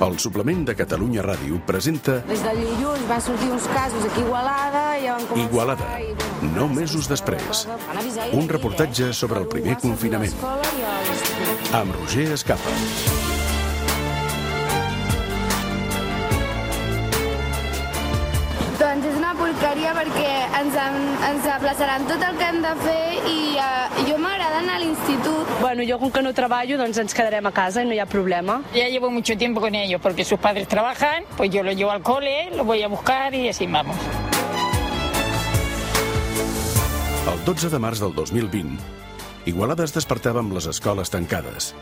El suplement de Catalunya Ràdio presenta Des del dilluns van sortir uns casos aquí a Igualada i ja van començar... Igualada, nou mesos després. Un reportatge sobre el primer confinament. Amb Roger Escapa. Ens, en- ens aplaçaran tot el que hem de fer i uh, jo m'agrada anar a l'institut. Bueno, jo com que no treballo, doncs ens quedarem a casa i no hi ha problema. Ya llevo mucho tiempo con ellos porque sus padres trabajan, pues yo los llevo al cole, los voy a buscar y así vamos. El 12 de març del 2020, Igualada es despertava amb les escoles tancades.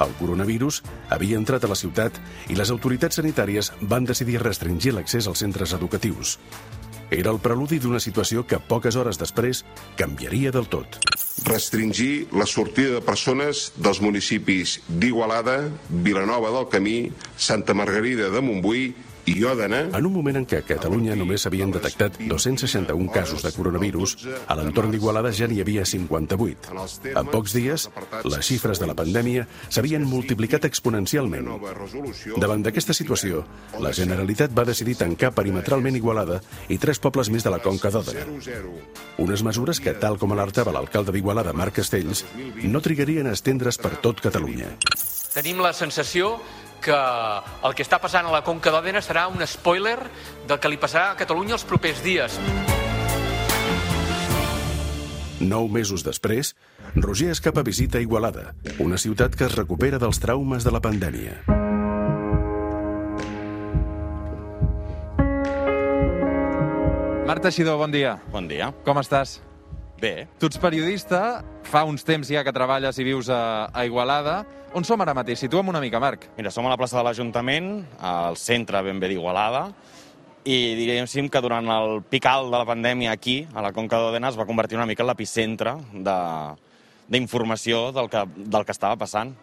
El coronavirus havia entrat a la ciutat i les autoritats sanitàries van decidir restringir l'accés als centres educatius. Era el preludi d'una situació que poques hores després canviaria del tot. restringir la sortida de persones dels municipis d'Igualada, Vilanova del Camí, Santa Margarida de Montbui i Òdena, En un moment en què a Catalunya només s'havien detectat 261 casos de coronavirus, a l'entorn d'Igualada ja n'hi havia 58. En pocs dies, les xifres de la pandèmia s'havien multiplicat exponencialment. Davant d'aquesta situació, la Generalitat va decidir tancar perimetralment Igualada i tres pobles més de la Conca d'Òdena. 00. Unes mesures que, tal com alertava l'alcalde d'Igualada, Marc Castells, no trigarien a estendre's per tot Catalunya. Tenim la sensació que el que està passant a la Conca d'Òdena serà un spoiler del que li passarà a Catalunya els propers dies. Nou mesos després, Roger escapa visita Igualada, una ciutat que es recupera dels traumes de la pandèmia. Marta Xidó, bon dia. Bon dia. Com estàs? Bé, Tu ets periodista, fa uns temps ja que treballes i vius a, a Igualada. On som ara mateix? Situa'm una mica, Marc. mira, som a la plaça de l'Ajuntament, al centre ben bé d'Igualada, i diríem que durant el pic alt de la pandèmia aquí, a la Conca d'Òdena, es va convertir una mica en l'epicentre de- del, que, del que estava passant.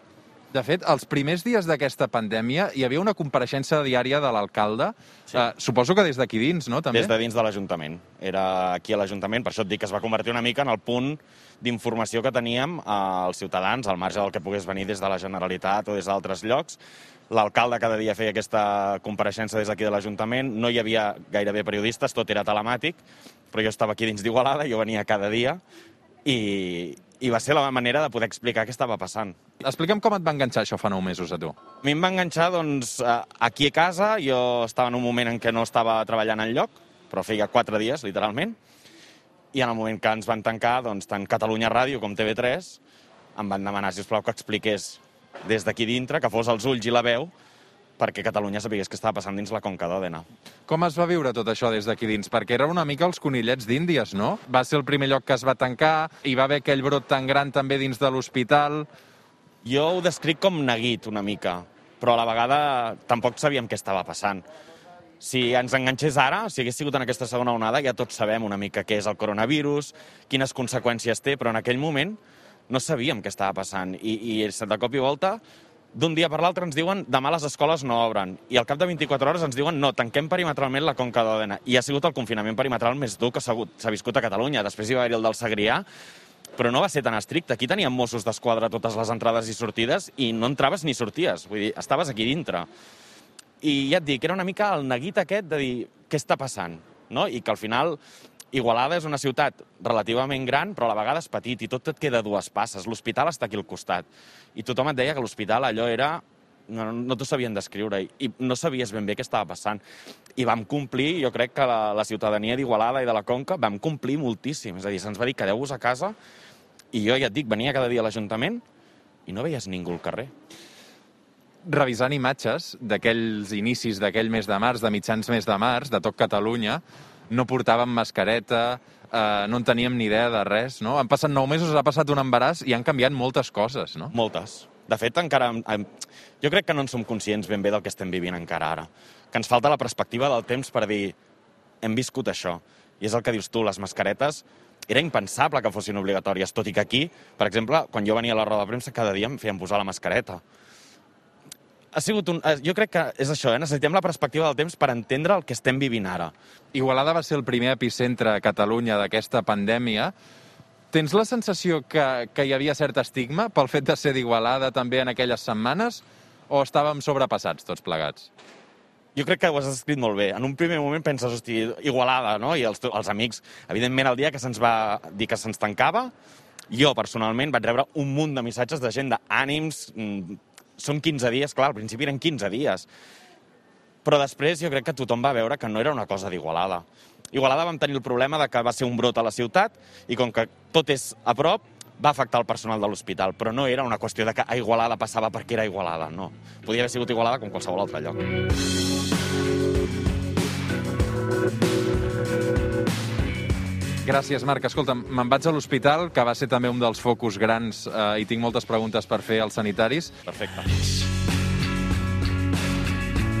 De fet, els primers dies d'aquesta pandèmia hi havia una compareixença diària de l'alcalde. Sí. Eh, suposo que des d'aquí dins, no? També? Des de dins de l'Ajuntament. Era aquí a l'Ajuntament, per això et dic que es va convertir una mica en el punt d'informació que teníem als ciutadans, al marge del que pogués venir des de la Generalitat o des d'altres llocs. L'alcalde cada dia feia aquesta compareixença des d'aquí de l'Ajuntament. No hi havia gairebé periodistes, tot era telemàtic, però jo estava aquí dins d'Igualada, jo venia cada dia i, i va ser la manera de poder explicar què estava passant. Explica'm com et va enganxar això fa nou mesos a tu. A mi em va enganxar doncs, aquí a casa. Jo estava en un moment en què no estava treballant enlloc, però feia quatre dies, literalment. I en el moment que ens van tancar, doncs, tant Catalunya Ràdio com TV3 em van demanar, si us plau, que expliqués des d'aquí dintre, que fos els ulls i la veu, perquè Catalunya sapigués què estava passant dins la Conca d'Òdena. Com es va viure tot això des d'aquí dins? Perquè era una mica els conillets d'Índies, no? Va ser el primer lloc que es va tancar, hi va haver aquell brot tan gran també dins de l'hospital... Jo ho descric com neguit una mica, però a la vegada tampoc sabíem què estava passant. Si ens enganxés ara, si hagués sigut en aquesta segona onada, ja tots sabem una mica què és el coronavirus, quines conseqüències té, però en aquell moment no sabíem què estava passant. I, i de cop i volta, d'un dia per l'altre ens diuen demà les escoles no obren. I al cap de 24 hores ens diuen no, tanquem perimetralment la Conca d'Òdena. I ha sigut el confinament perimetral més dur que s'ha viscut a Catalunya. Després hi va haver el del Segrià, però no va ser tan estricte. Aquí teníem Mossos d'Esquadra totes les entrades i sortides i no entraves ni sorties. Vull dir, estaves aquí dintre. I ja et dic, era una mica el neguit aquest de dir què està passant, no? I que al final Igualada és una ciutat relativament gran, però a la vegada és petit i tot et queda dues passes. L'hospital està aquí al costat. I tothom et deia que l'hospital allò era... No, no t'ho sabien descriure i no sabies ben bé què estava passant. I vam complir, jo crec que la, la ciutadania d'Igualada i de la Conca vam complir moltíssim. És a dir, se'ns va dir quedeu-vos a casa i jo ja et dic, venia cada dia a l'Ajuntament i no veies ningú al carrer. revisant imatges d'aquells inicis d'aquell mes de març, de mitjans mes de març, de tot Catalunya, no portàvem mascareta, eh, no en teníem ni idea de res, no? Han passat nou mesos, ha passat un embaràs i han canviat moltes coses, no? Moltes. De fet, encara... Jo crec que no en som conscients ben bé del que estem vivint encara ara. Que ens falta la perspectiva del temps per dir hem viscut això. I és el que dius tu, les mascaretes era impensable que fossin obligatòries, tot i que aquí, per exemple, quan jo venia a la roda de premsa, cada dia em feien posar la mascareta. Ha sigut un... eh, Jo crec que és això, eh? necessitem la perspectiva del temps per entendre el que estem vivint ara. Igualada va ser el primer epicentre a Catalunya d'aquesta pandèmia. Tens la sensació que, que hi havia cert estigma pel fet de ser d'Igualada també en aquelles setmanes? o estàvem sobrepassats tots plegats? Jo crec que ho has escrit molt bé. En un primer moment penses, hosti, Igualada, no? I els, els amics, evidentment, el dia que se'ns va dir que se'ns tancava, jo, personalment, vaig rebre un munt de missatges de gent d'ànims. Són 15 dies, clar, al principi eren 15 dies. Però després jo crec que tothom va veure que no era una cosa d'Igualada. Igualada vam tenir el problema de que va ser un brot a la ciutat i com que tot és a prop, va afectar el personal de l'hospital, però no era una qüestió de que a Igualada passava perquè era Igualada, no. Podia haver sigut Igualada com qualsevol altre lloc. Gràcies, Marc. Escolta, me'n vaig a l'hospital, que va ser també un dels focus grans eh, i tinc moltes preguntes per fer als sanitaris. Perfecte.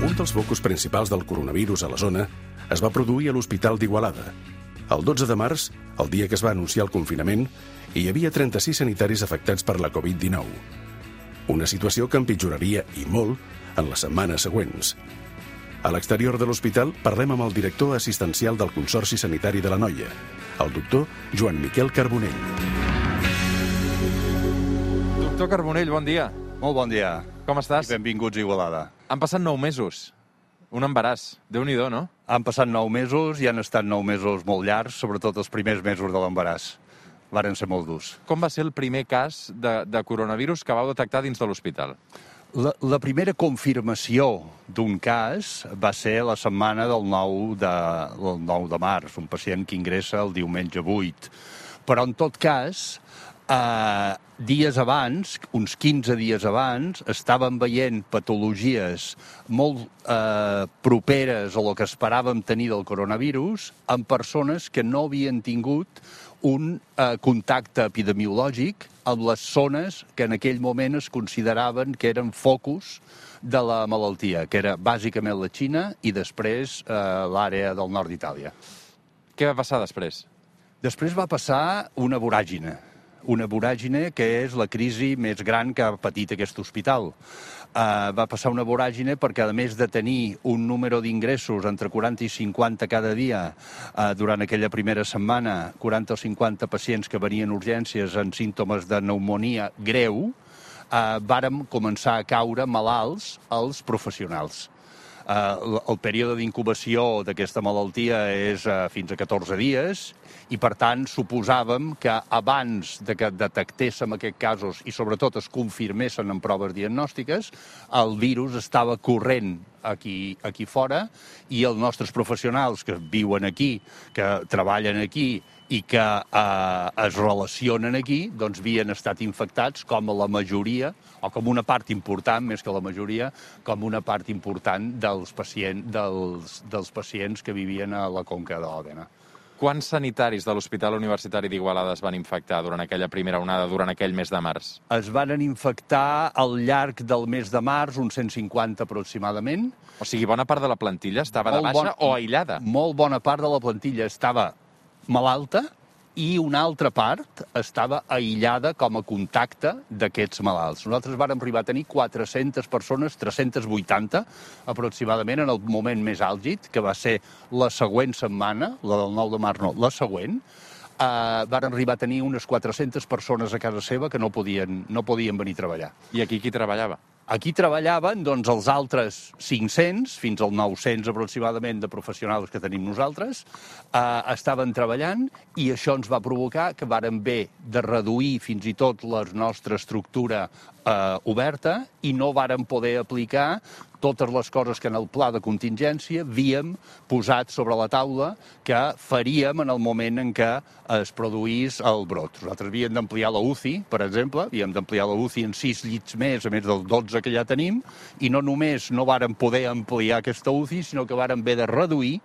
Un dels focus principals del coronavirus a la zona es va produir a l'Hospital d'Igualada. El 12 de març, el dia que es va anunciar el confinament, hi havia 36 sanitaris afectats per la Covid-19. Una situació que empitjoraria, i molt, en les setmanes següents. A l'exterior de l'hospital parlem amb el director assistencial del Consorci Sanitari de la Noia, el doctor Joan Miquel Carbonell. Doctor Carbonell, bon dia. Molt bon dia. Com estàs? I benvinguts a Igualada. Han passat nou mesos. Un embaràs. déu nhi no? Han passat nou mesos i han estat nou mesos molt llargs, sobretot els primers mesos de l'embaràs. Varen ser molt durs. Com va ser el primer cas de, de coronavirus que vau detectar dins de l'hospital? La, la primera confirmació d'un cas va ser la setmana del 9 de, del 9 de març, un pacient que ingressa el diumenge 8. Però, en tot cas, eh, dies abans, uns 15 dies abans, estàvem veient patologies molt eh, properes a lo que esperàvem tenir del coronavirus en persones que no havien tingut un eh, contacte epidemiològic amb les zones que en aquell moment es consideraven que eren focus de la malaltia, que era bàsicament la Xina i després eh, l'àrea del nord d'Itàlia. Què va passar després? Després va passar una voràgine, una voràgine que és la crisi més gran que ha patit aquest hospital. Uh, va passar una voràgine perquè, a més de tenir un número d'ingressos entre 40 i 50 cada dia uh, durant aquella primera setmana, 40 o 50 pacients que venien urgències amb símptomes de pneumonia greu, uh, vàrem començar a caure malalts els professionals. Uh, el període d'incubació d'aquesta malaltia és uh, fins a 14 dies i, per tant, suposàvem que abans de que detectéssim aquests casos i, sobretot, es confirmessin en proves diagnòstiques, el virus estava corrent aquí, aquí fora i els nostres professionals que viuen aquí, que treballen aquí i que eh, es relacionen aquí, doncs havien estat infectats com la majoria, o com una part important, més que la majoria, com una part important dels, pacient, dels, dels pacients que vivien a la Conca de l'Òdena. Quants sanitaris de l'Hospital Universitari d'Igualada es van infectar durant aquella primera onada, durant aquell mes de març? Es van infectar al llarg del mes de març, uns 150 aproximadament. O sigui, bona part de la plantilla estava de Molt baixa bon- o aïllada? Molt bona part de la plantilla estava malalta i una altra part estava aïllada com a contacte d'aquests malalts. Nosaltres vàrem arribar a tenir 400 persones, 380 aproximadament, en el moment més àlgid, que va ser la següent setmana, la del 9 de març no, la següent, eh, varen arribar a tenir unes 400 persones a casa seva que no podien, no podien venir a treballar. I aquí qui treballava? Aquí treballaven doncs, els altres 500, fins al 900 aproximadament de professionals que tenim nosaltres, eh, estaven treballant i això ens va provocar que vàrem bé de reduir fins i tot la nostra estructura eh, oberta i no vàrem poder aplicar totes les coses que en el pla de contingència havíem posat sobre la taula que faríem en el moment en què es produís el brot. Nosaltres havíem d'ampliar la UCI, per exemple, havíem d'ampliar la UCI en 6 llits més, a més dels 12 que ja tenim, i no només no vàrem poder ampliar aquesta UCI, sinó que vàrem haver de reduir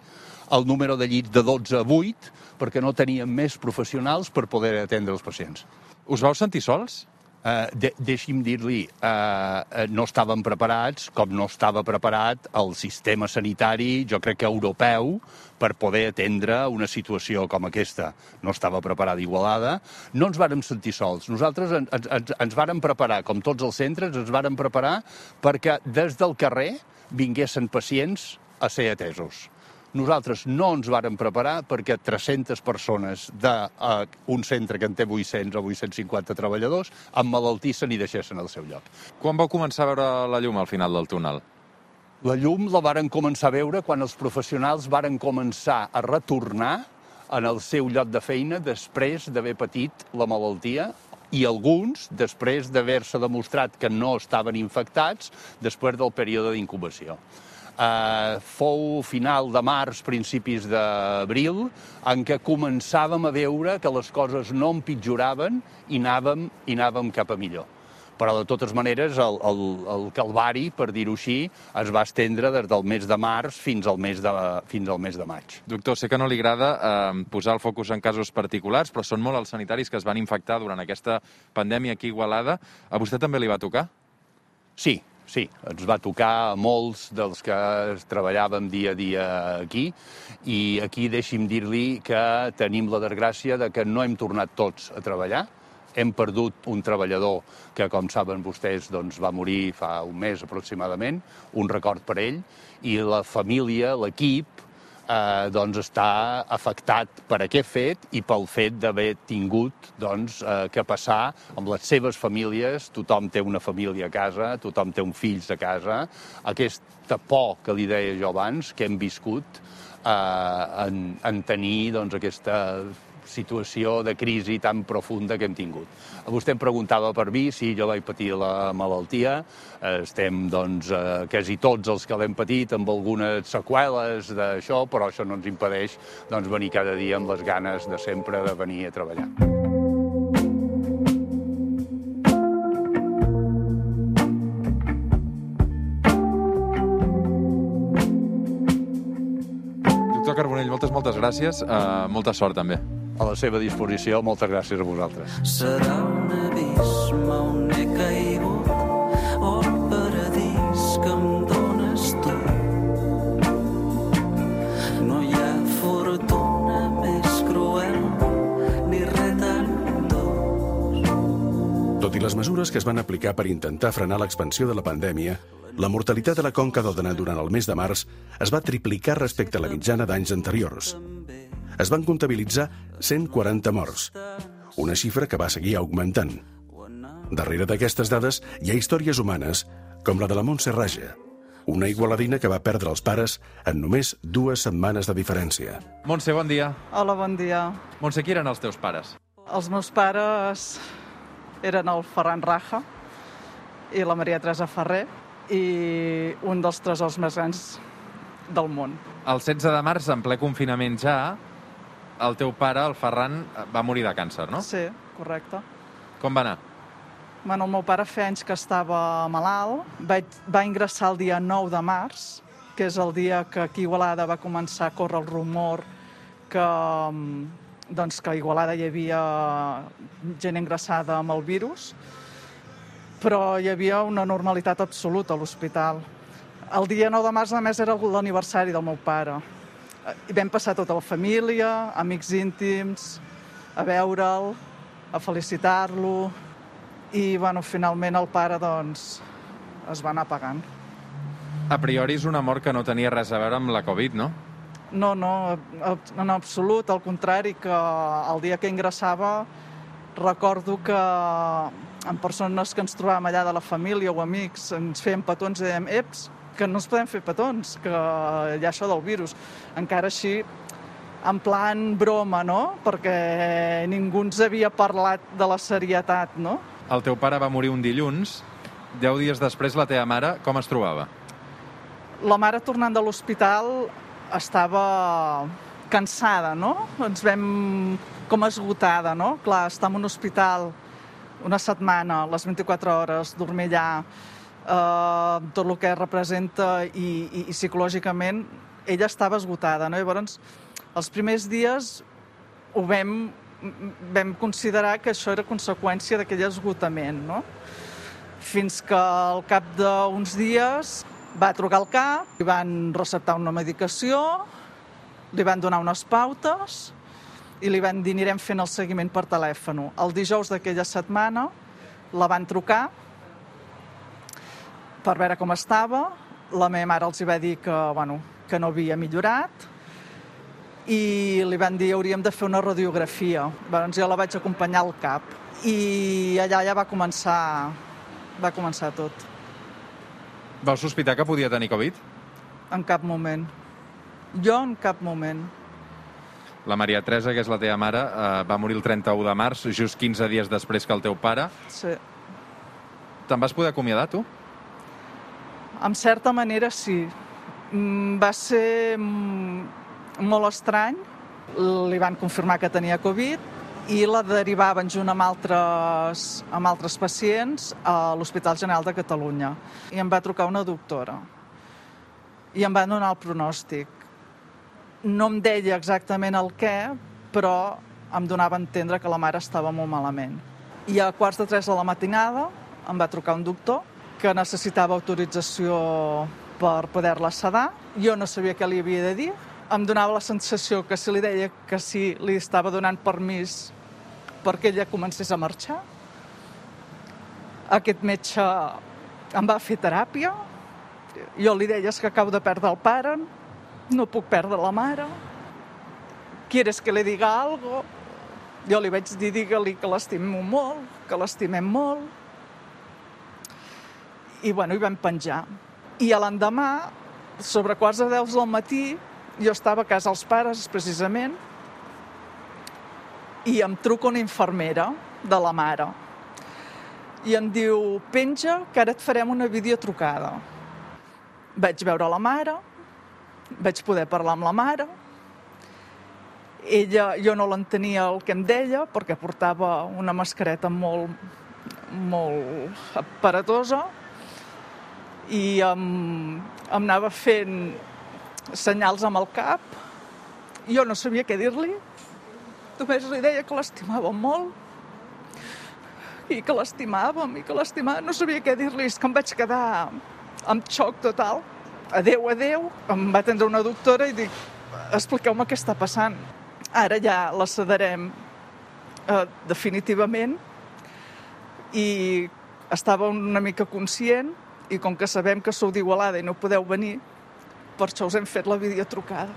el número de llits de 12 a 8 perquè no teníem més professionals per poder atendre els pacients. Us vau sentir sols? Uh, de, deixi'm dir-li, uh, no estàvem preparats, com no estava preparat el sistema sanitari, jo crec que europeu, per poder atendre una situació com aquesta. No estava preparada Igualada. No ens vàrem sentir sols. Nosaltres ens, ens, ens vàrem preparar, com tots els centres, ens vàrem preparar perquè des del carrer vinguessin pacients a ser atesos Nosaltres no ens vàrem preparar perquè 300 persones d'un uh, centre que en té 800 o 850 treballadors amb malaltissin i deixessin el seu lloc. Quan vau començar a veure la llum al final del túnel? La llum la varen començar a veure quan els professionals varen començar a retornar en el seu lloc de feina després d'haver patit la malaltia i alguns després d'haver-se demostrat que no estaven infectats després del període d'incubació. Uh, fou final de març, principis d'abril, en què començàvem a veure que les coses no empitjoraven i anàvem, i anàvem cap a millor. Però, de totes maneres, el, el, el calvari, per dir-ho així, es va estendre des del mes de març fins al mes de, fins al mes de maig. Doctor, sé que no li agrada eh, posar el focus en casos particulars, però són molt els sanitaris que es van infectar durant aquesta pandèmia aquí a Igualada. A vostè també li va tocar? Sí, sí, ens va tocar molts dels que treballàvem dia a dia aquí i aquí deixi'm dir-li que tenim la desgràcia de que no hem tornat tots a treballar, hem perdut un treballador que, com saben vostès, doncs, va morir fa un mes aproximadament, un record per ell, i la família, l'equip, eh, doncs està afectat per aquest fet i pel fet d'haver tingut doncs, eh, que passar amb les seves famílies, tothom té una família a casa, tothom té un fills a casa, aquesta por que li deia jo abans, que hem viscut eh, en, en tenir doncs, aquesta situació de crisi tan profunda que hem tingut. Vostè em preguntava per mi si jo vaig patir la malaltia. Estem, doncs, eh, quasi tots els que l'hem patit amb algunes seqüeles d'això, però això no ens impedeix doncs, venir cada dia amb les ganes de sempre de venir a treballar. Doctor Carbonell, moltes, moltes gràcies. Uh, molta sort, també a la seva disposició. Moltes gràcies a vosaltres. Serà un abisme on he caigut o el paradís que em dones tu. No hi ha fortuna més cruel ni res tan dolç. Tot i les mesures que es van aplicar per intentar frenar l'expansió de la pandèmia, la mortalitat a la Conca d'Òdena durant el mes de març es va triplicar respecte a la mitjana d'anys anteriors es van comptabilitzar 140 morts, una xifra que va seguir augmentant. Darrere d'aquestes dades hi ha històries humanes, com la de la Montse Raja, una igualadina que va perdre els pares en només dues setmanes de diferència. Montse, bon dia. Hola, bon dia. Montse, qui eren els teus pares? Els meus pares eren el Ferran Raja i la Maria Teresa Ferrer i un dels tresors més grans del món. El 16 de març, en ple confinament ja, el teu pare, el Ferran, va morir de càncer, no? Sí, correcte. Com va anar? Bueno, el meu pare feia anys que estava malalt. Va, va ingressar el dia 9 de març, que és el dia que aquí a Igualada va començar a córrer el rumor que, mm, doncs, que a Igualada hi havia gent ingressada amb el virus, però hi havia una normalitat absoluta a l'hospital. El dia 9 de març, a més, era l'aniversari del meu pare i vam passar tota la família, amics íntims, a veure'l, a felicitar-lo, i bueno, finalment el pare doncs, es va anar pagant. A priori és una mort que no tenia res a veure amb la Covid, no? No, no, en absolut, al contrari, que el dia que ingressava recordo que en persones que ens trobàvem allà de la família o amics ens fèiem petons i dèiem, eps, que no ens podem fer petons, que hi ha això del virus. Encara així, en plan broma, no? Perquè ningú ens havia parlat de la serietat, no? El teu pare va morir un dilluns. Deu dies després, la teva mare, com es trobava? La mare, tornant de l'hospital, estava cansada, no? Ens vam com esgotada, no? Clar, estar en un hospital una setmana, les 24 hores, dormir allà, eh, tot el que representa i, i, i psicològicament, ella estava esgotada. No? Llavors, els primers dies ho vam, vam considerar que això era conseqüència d'aquell esgotament, no? fins que al cap d'uns dies va trucar al cap, li van receptar una medicació, li van donar unes pautes i li van dir anirem fent el seguiment per telèfon. El dijous d'aquella setmana la van trucar per veure com estava. La meva mare els hi va dir que, bueno, que no havia millorat, i li van dir hauríem de fer una radiografia. Doncs jo la vaig acompanyar al CAP i allà ja va començar, va començar tot. Vau sospitar que podia tenir Covid? En cap moment. Jo en cap moment. La Maria Teresa, que és la teva mare, eh, va morir el 31 de març, just 15 dies després que el teu pare. Sí. Te'n vas poder acomiadar, tu? En certa manera, sí. Mm, Va ser mm, molt estrany. Li van confirmar que tenia Covid i la derivaven junt amb altres, amb altres pacients a l'Hospital General de Catalunya. I em va trucar una doctora i em van donar el pronòstic. No em deia exactament el què, però em donava a entendre que la mare estava molt malament. I a quarts de tres de la matinada em va trucar un doctor que necessitava autorització per poder-la sedar. Jo no sabia què li havia de dir. Em donava la sensació que si li deia que sí, li estava donant permís perquè ella comencés a marxar. Aquest metge em va fer teràpia. Jo li deia "És que acabo de perdre el pare, no puc perdre la mare. ¿Quieres que le diga algo? Jo li vaig dir, digue-li que l'estimo molt, que l'estimem molt. I, bueno, hi vam penjar. I a l'endemà, sobre quarts de deu del matí, jo estava a casa dels pares, precisament, i em truca una infermera de la mare. I em diu, penja, que ara et farem una videotrucada. Vaig veure la mare, vaig poder parlar amb la mare. Ella, jo no l'entenia el que em deia, perquè portava una mascareta molt, molt aparatosa, i em, em anava fent senyals amb el cap. Jo no sabia què dir-li. Només li deia que l'estimàvem molt i que l'estimàvem i que l'estimàvem. No sabia què dir-li, és que em vaig quedar amb xoc total. Adéu, adéu. Em va atendre una doctora i dic, expliqueu-me què està passant. Ara ja la sedarem eh, definitivament i estava una mica conscient i com que sabem que sou d'Igualada i no podeu venir, per això us hem fet la videotrucada.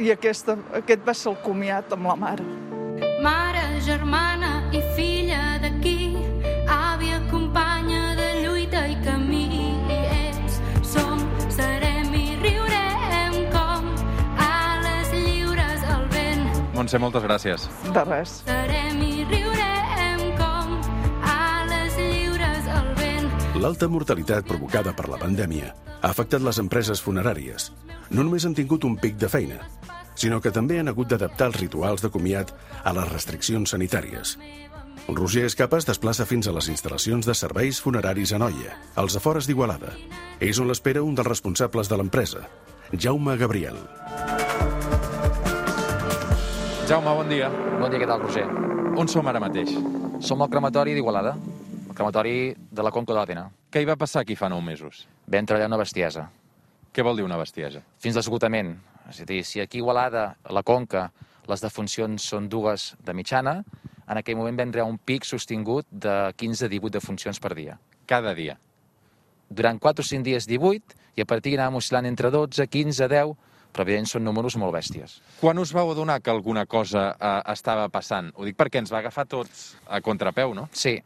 I aquesta, aquest va ser el comiat amb la mare. Mare, germana i filla d'aquí, Montse, moltes gràcies. De res. Serem i riurem com ales lliures al vent. L'alta mortalitat provocada per la pandèmia ha afectat les empreses funeràries. No només han tingut un pic de feina, sinó que també han hagut d'adaptar els rituals de comiat a les restriccions sanitàries. Roger Escapa es desplaça fins a les instal·lacions de serveis funeraris a Noia, als afores d'Igualada. És on l'espera un dels responsables de l'empresa, Jaume Gabriel. Jaume, bon dia. Bon dia, què tal, Roger? On som ara mateix? Som al crematori d'Igualada, el crematori de la Conca de l'Atena. Què hi va passar aquí fa nou mesos? Vam treballar una bestiesa. Què vol dir una bestiesa? Fins l'esgotament. És a dir, si aquí a Igualada, a la Conca, les defuncions són dues de mitjana, en aquell moment vam treure un pic sostingut de 15-18 defuncions per dia. Cada dia. Durant 4 o 5 dies 18, i a partir anàvem oscil·lant entre 12, 15, 10, però evidentment són números molt bèsties. Quan us vau adonar que alguna cosa eh, estava passant? Ho dic perquè ens va agafar tots a contrapeu, no? Sí.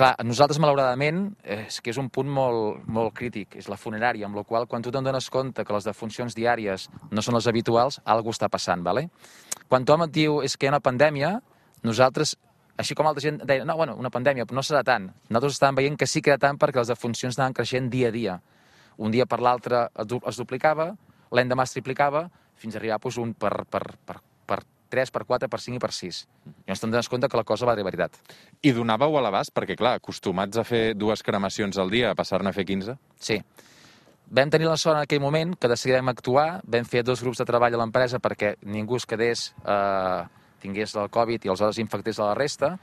Clar, nosaltres, malauradament, és que és un punt molt, molt crític, és la funerària, amb la qual quan tu te'n dones compte que les defuncions diàries no són les habituals, alguna està passant, ¿vale? Quan tothom et diu és que hi ha una pandèmia, nosaltres, així com altra gent deia, no, bueno, una pandèmia, però no serà tant. Nosaltres estàvem veient que sí que era tant perquè les defuncions anaven creixent dia a dia. Un dia per l'altre es duplicava, l'endemà es triplicava, fins a arribar doncs, un per, per, per, per 3, per 4, per 5 i per 6. I ens dones compte que la cosa va de veritat. I donàveu a l'abast? Perquè, clar, acostumats a fer dues cremacions al dia, a passar-ne a fer 15? Sí. Vam tenir la sort en aquell moment que decidíem actuar, vam fer dos grups de treball a l'empresa perquè ningú es quedés, eh, tingués el Covid i aleshores infectés a la resta,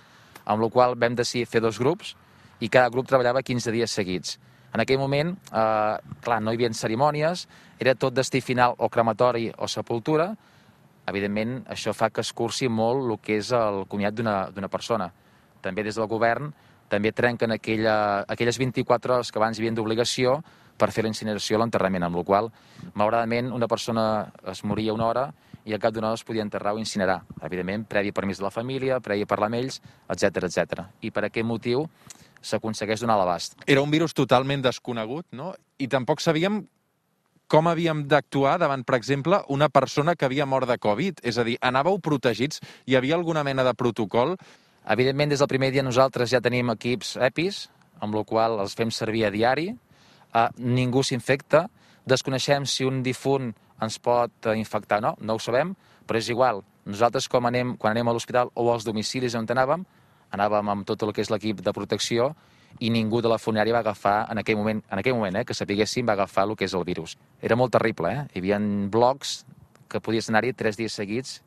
amb la qual vam decidir fer dos grups i cada grup treballava 15 dies seguits. En aquell moment, eh, clar, no hi havia cerimònies, era tot destí final o crematori o sepultura. Evidentment, això fa que es cursi molt el que és el comiat d'una persona. També des del govern també trenquen aquella, aquelles 24 hores que abans hi havia d'obligació per fer la incineració o l'enterrament, amb la qual malauradament una persona es moria una hora i al cap d'una hora es podia enterrar o incinerar. Evidentment, previ permís de la família, previ parlar amb ells, etc etc. I per aquest motiu s'aconsegueix donar l'abast. Era un virus totalment desconegut, no? I tampoc sabíem com havíem d'actuar davant, per exemple, una persona que havia mort de Covid. És a dir, anàveu protegits? Hi havia alguna mena de protocol? Evidentment, des del primer dia nosaltres ja tenim equips EPIs, amb la qual els fem servir a diari. Uh, ningú s'infecta. Desconeixem si un difunt ens pot eh, infectar o no, no ho sabem, però és igual. Nosaltres, com anem, quan anem a l'hospital o als domicilis on anàvem, anàvem amb tot el que és l'equip de protecció i ningú de la funerària va agafar, en aquell moment, en aquell moment eh, que sapiguéssim, va agafar el que és el virus. Era molt terrible, eh? Hi havia blocs que podies anar-hi tres dies seguits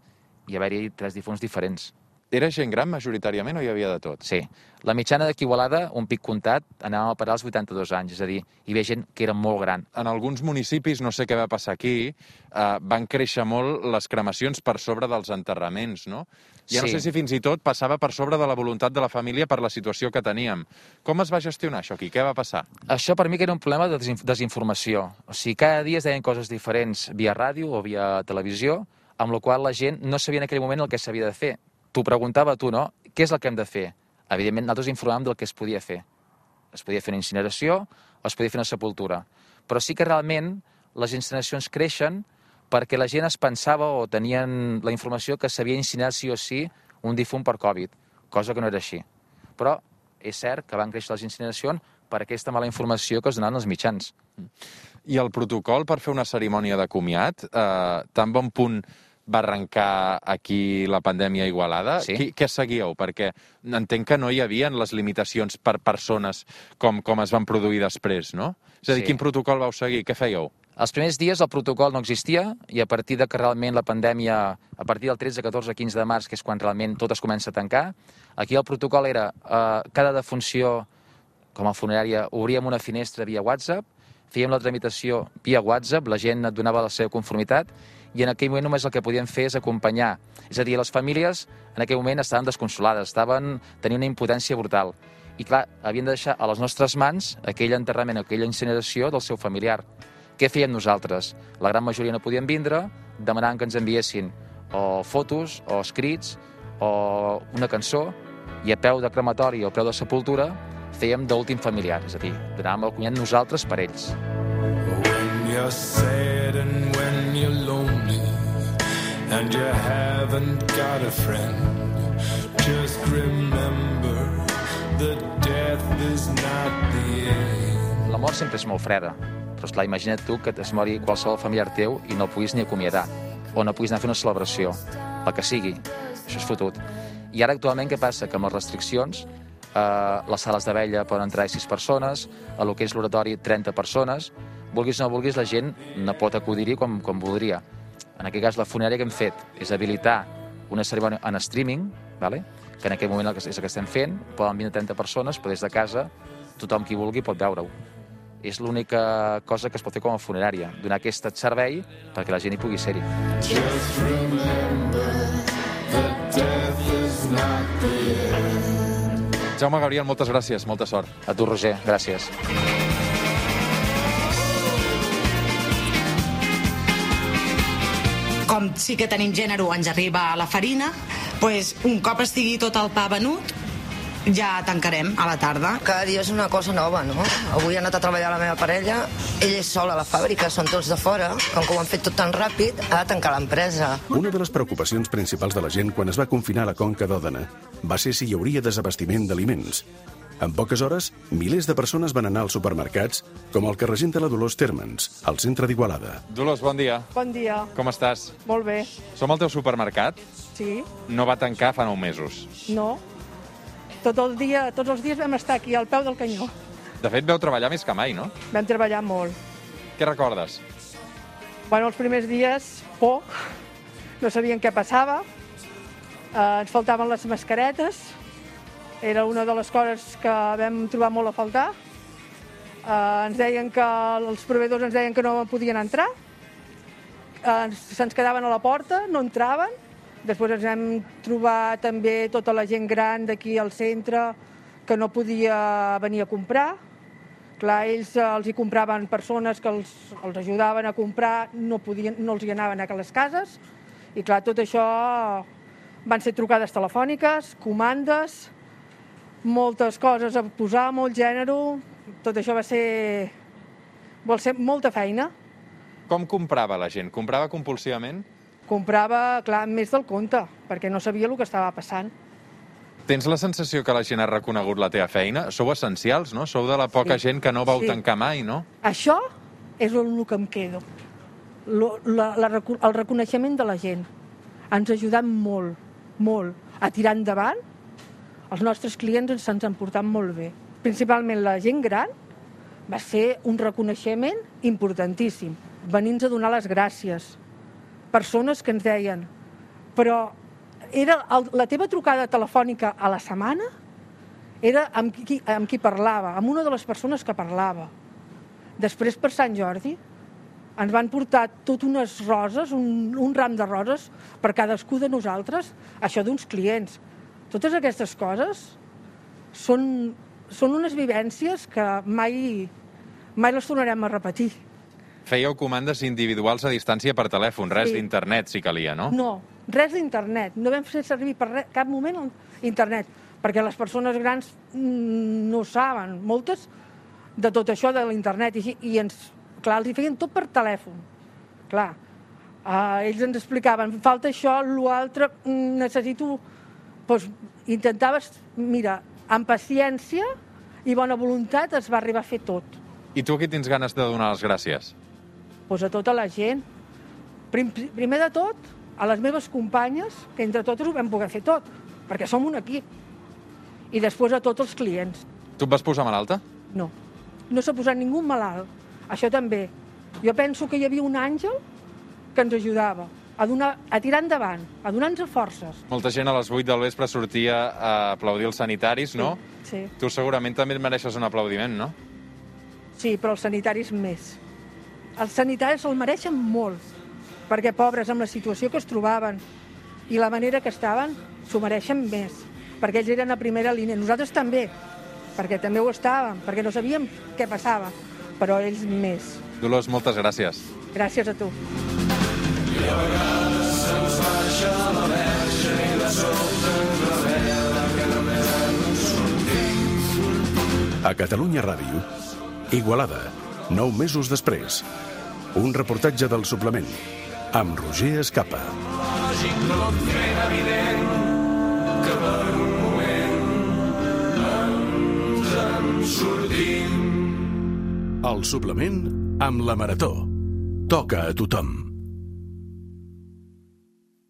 i haver-hi tres difunts diferents. Era gent gran majoritàriament o hi havia de tot? Sí. La mitjana d'aquí Igualada, un pic comptat, anàvem a parar als 82 anys, és a dir, hi havia gent que era molt gran. En alguns municipis, no sé què va passar aquí, eh, van créixer molt les cremacions per sobre dels enterraments, no? Ja no Sí. sé si fins i tot passava per sobre de la voluntat de la família per la situació que teníem. Com es va gestionar això aquí? Què va passar? Això per mi que era un problema de desin- desinformació. O sigui, cada dia es deien coses diferents via ràdio o via televisió, amb la qual la gent no sabia en aquell moment el que s'havia de fer. T'ho preguntava tu, no? Què és el que hem de fer? Evidentment, nosaltres informàvem del que es podia fer. Es podia fer una incineració o es podia fer una sepultura. Però sí que realment les incineracions creixen perquè la gent es pensava o tenien la informació que s'havia incinerat sí o sí un difunt per Covid, cosa que no era així. Però és cert que van créixer les incineracions per aquesta mala informació que es donaven als mitjans. I el protocol per fer una cerimònia de comiat, eh, tan bon punt va arrencar aquí la pandèmia a Igualada? Sí. Qui, què seguíeu? Perquè entenc que no hi havien les limitacions per persones com, com es van produir després, no? És a dir, Sí. quin protocol vau seguir? Què fèieu? Els primers dies el protocol no existia i a partir de que realment la pandèmia, a partir del 13, 14, 15 de març, que és quan realment tot es comença a tancar, aquí el protocol era eh, cada defunció, com a funerària, obríem una finestra via WhatsApp, fèiem la tramitació via WhatsApp, la gent et donava la seva conformitat i en aquell moment només el que podien fer és acompanyar. És a dir, les famílies en aquell moment estaven desconsolades, estaven tenint una impotència brutal. I clar, havien de deixar a les nostres mans aquell enterrament, aquella incineració del seu familiar. Què fèiem nosaltres? La gran majoria no podien vindre, demanaven que ens enviessin o fotos, o escrits, o una cançó, i a peu de crematori o a peu de sepultura fèiem d'últim familiar, és a dir, donàvem el cunyat nosaltres per ells. When you're sad and and you haven't got a friend, just remember that death is not the end. La mort sempre és molt freda, però esclar, imagina't tu que es mori qualsevol familiar teu i no el puguis ni acomiadar, o no puguis anar a fer una celebració, el que sigui. Això és fotut. I ara actualment què passa? Que amb les restriccions eh, les sales de vella poden entrar 6 persones, a lo que és l'oratori 30 persones, vulguis o no vulguis, la gent no pot acudir-hi com, com voldria. En aquest cas, la funerària que hem fet és habilitar una cerimònia en streaming, vale? que en aquest moment és el que estem fent, poden vindre 30 persones, però des de casa tothom qui vulgui pot veure-ho. És l'única cosa que es pot fer com a funerària, donar aquest servei perquè la gent hi pugui ser-hi. Just remember that death is not the end. Jaume Gabriel, moltes gràcies, molta sort. A tu, Roger, gràcies. Com sí que tenim gènere ens arriba a la farina, pues, un cop estigui tot el pa venut, ja tancarem a la tarda. Cada dia és una cosa nova, no? Avui ha anat a treballar la meva parella, ell és sol a la fàbrica, són tots de fora, com que ho han fet tot tan ràpid, ha de tancar l'empresa. Una de les preocupacions principals de la gent quan es va confinar a la Conca d'Òdena va ser si hi hauria desabastiment d'aliments. En poques hores, milers de persones van anar als supermercats, com el que regenta la Dolors Termens, al centre d'Igualada. Dolors, bon dia. Bon dia. Com estàs? Molt bé. Som al teu supermercat. Sí, No va tancar fa nou mesos. no. Tot el dia, tots els dies vam estar aquí, al peu del canyó. De fet, veu treballar més que mai, no? Vam treballar molt. Què recordes? Bueno, els primers dies, por. No sabien què passava. Eh, ens faltaven les mascaretes. Era una de les coses que vam trobar molt a faltar. Eh, ens deien que els proveïdors ens deien que no podien entrar. Eh, Se'ns quedaven a la porta, no entraven. Després ens vam trobar també tota la gent gran d'aquí al centre que no podia venir a comprar. Clar, ells eh, els hi compraven persones que els, els ajudaven a comprar, no, podien, no els hi anaven a les cases. I clar, tot això van ser trucades telefòniques, comandes, moltes coses a posar, molt gènere. Tot això va ser... Vol ser molta feina. Com comprava la gent? Comprava compulsivament? Comprava, clar, més del compte, perquè no sabia el que estava passant. Tens la sensació que la gent ha reconegut la teva feina? Sou essencials, no? Sou de la poca Sí. gent que no vau Sí. tancar mai, no? Això és el que em quedo. Lo, la, la, reco- el reconeixement de la gent. Ens ha ajudat molt, molt, a tirar endavant. Els nostres clients ens han portat molt bé. Principalment la gent gran va ser un reconeixement importantíssim. Venir-nos a donar les gràcies. Persones que ens deien, però era el, la teva trucada telefònica a la setmana era amb qui, amb qui parlava, amb una de les persones que parlava. Després, per Sant Jordi, ens van portar tot unes roses, un, un ram de roses, per cadascú de nosaltres, això d'uns clients. Totes aquestes coses són, són unes vivències que mai, mai les tornarem a repetir. Fèieu comandes individuals a distància per telèfon, res Sí. d'internet, si calia, no? No, res d'internet. No vam fer servir per res, cap moment internet, perquè les persones grans mm, no saben, moltes, de tot això de l'internet. I, I ens, clar, els hi feien tot per telèfon. Clar, uh, ells ens explicaven, falta això, l'altre, mm, necessito... Doncs intentaves, mira, amb paciència i bona voluntat es va arribar a fer tot. I tu aquí tens ganes de donar les gràcies? pues, a tota la gent. Prim, primer de tot, a les meves companyes, que entre totes ho vam poder fer tot, perquè som un equip. I després a tots els clients. Tu et vas posar malalta? No, no s'ha posat ningú malalt. Això també. Jo penso que hi havia un àngel que ens ajudava a, donar, a tirar endavant, a donar-nos forces. Molta gent a les 8 del vespre sortia a aplaudir els sanitaris, no? Sí, Tu segurament també et mereixes un aplaudiment, no? sí, però els sanitaris més. Els sanitaris el mereixen molt, perquè pobres amb la situació que es trobaven i la manera que estaven, s'ho mereixen més, perquè ells eren a primera línia. Nosaltres també, perquè també ho estàvem, perquè no sabíem què passava, però ells més. Dolors, moltes gràcies. Gràcies a tu. I A Catalunya Ràdio, Igualada, nou mesos després. Un reportatge del suplement, amb Roger Escapa. Que un moment. El suplement amb la Marató. Toca a tothom.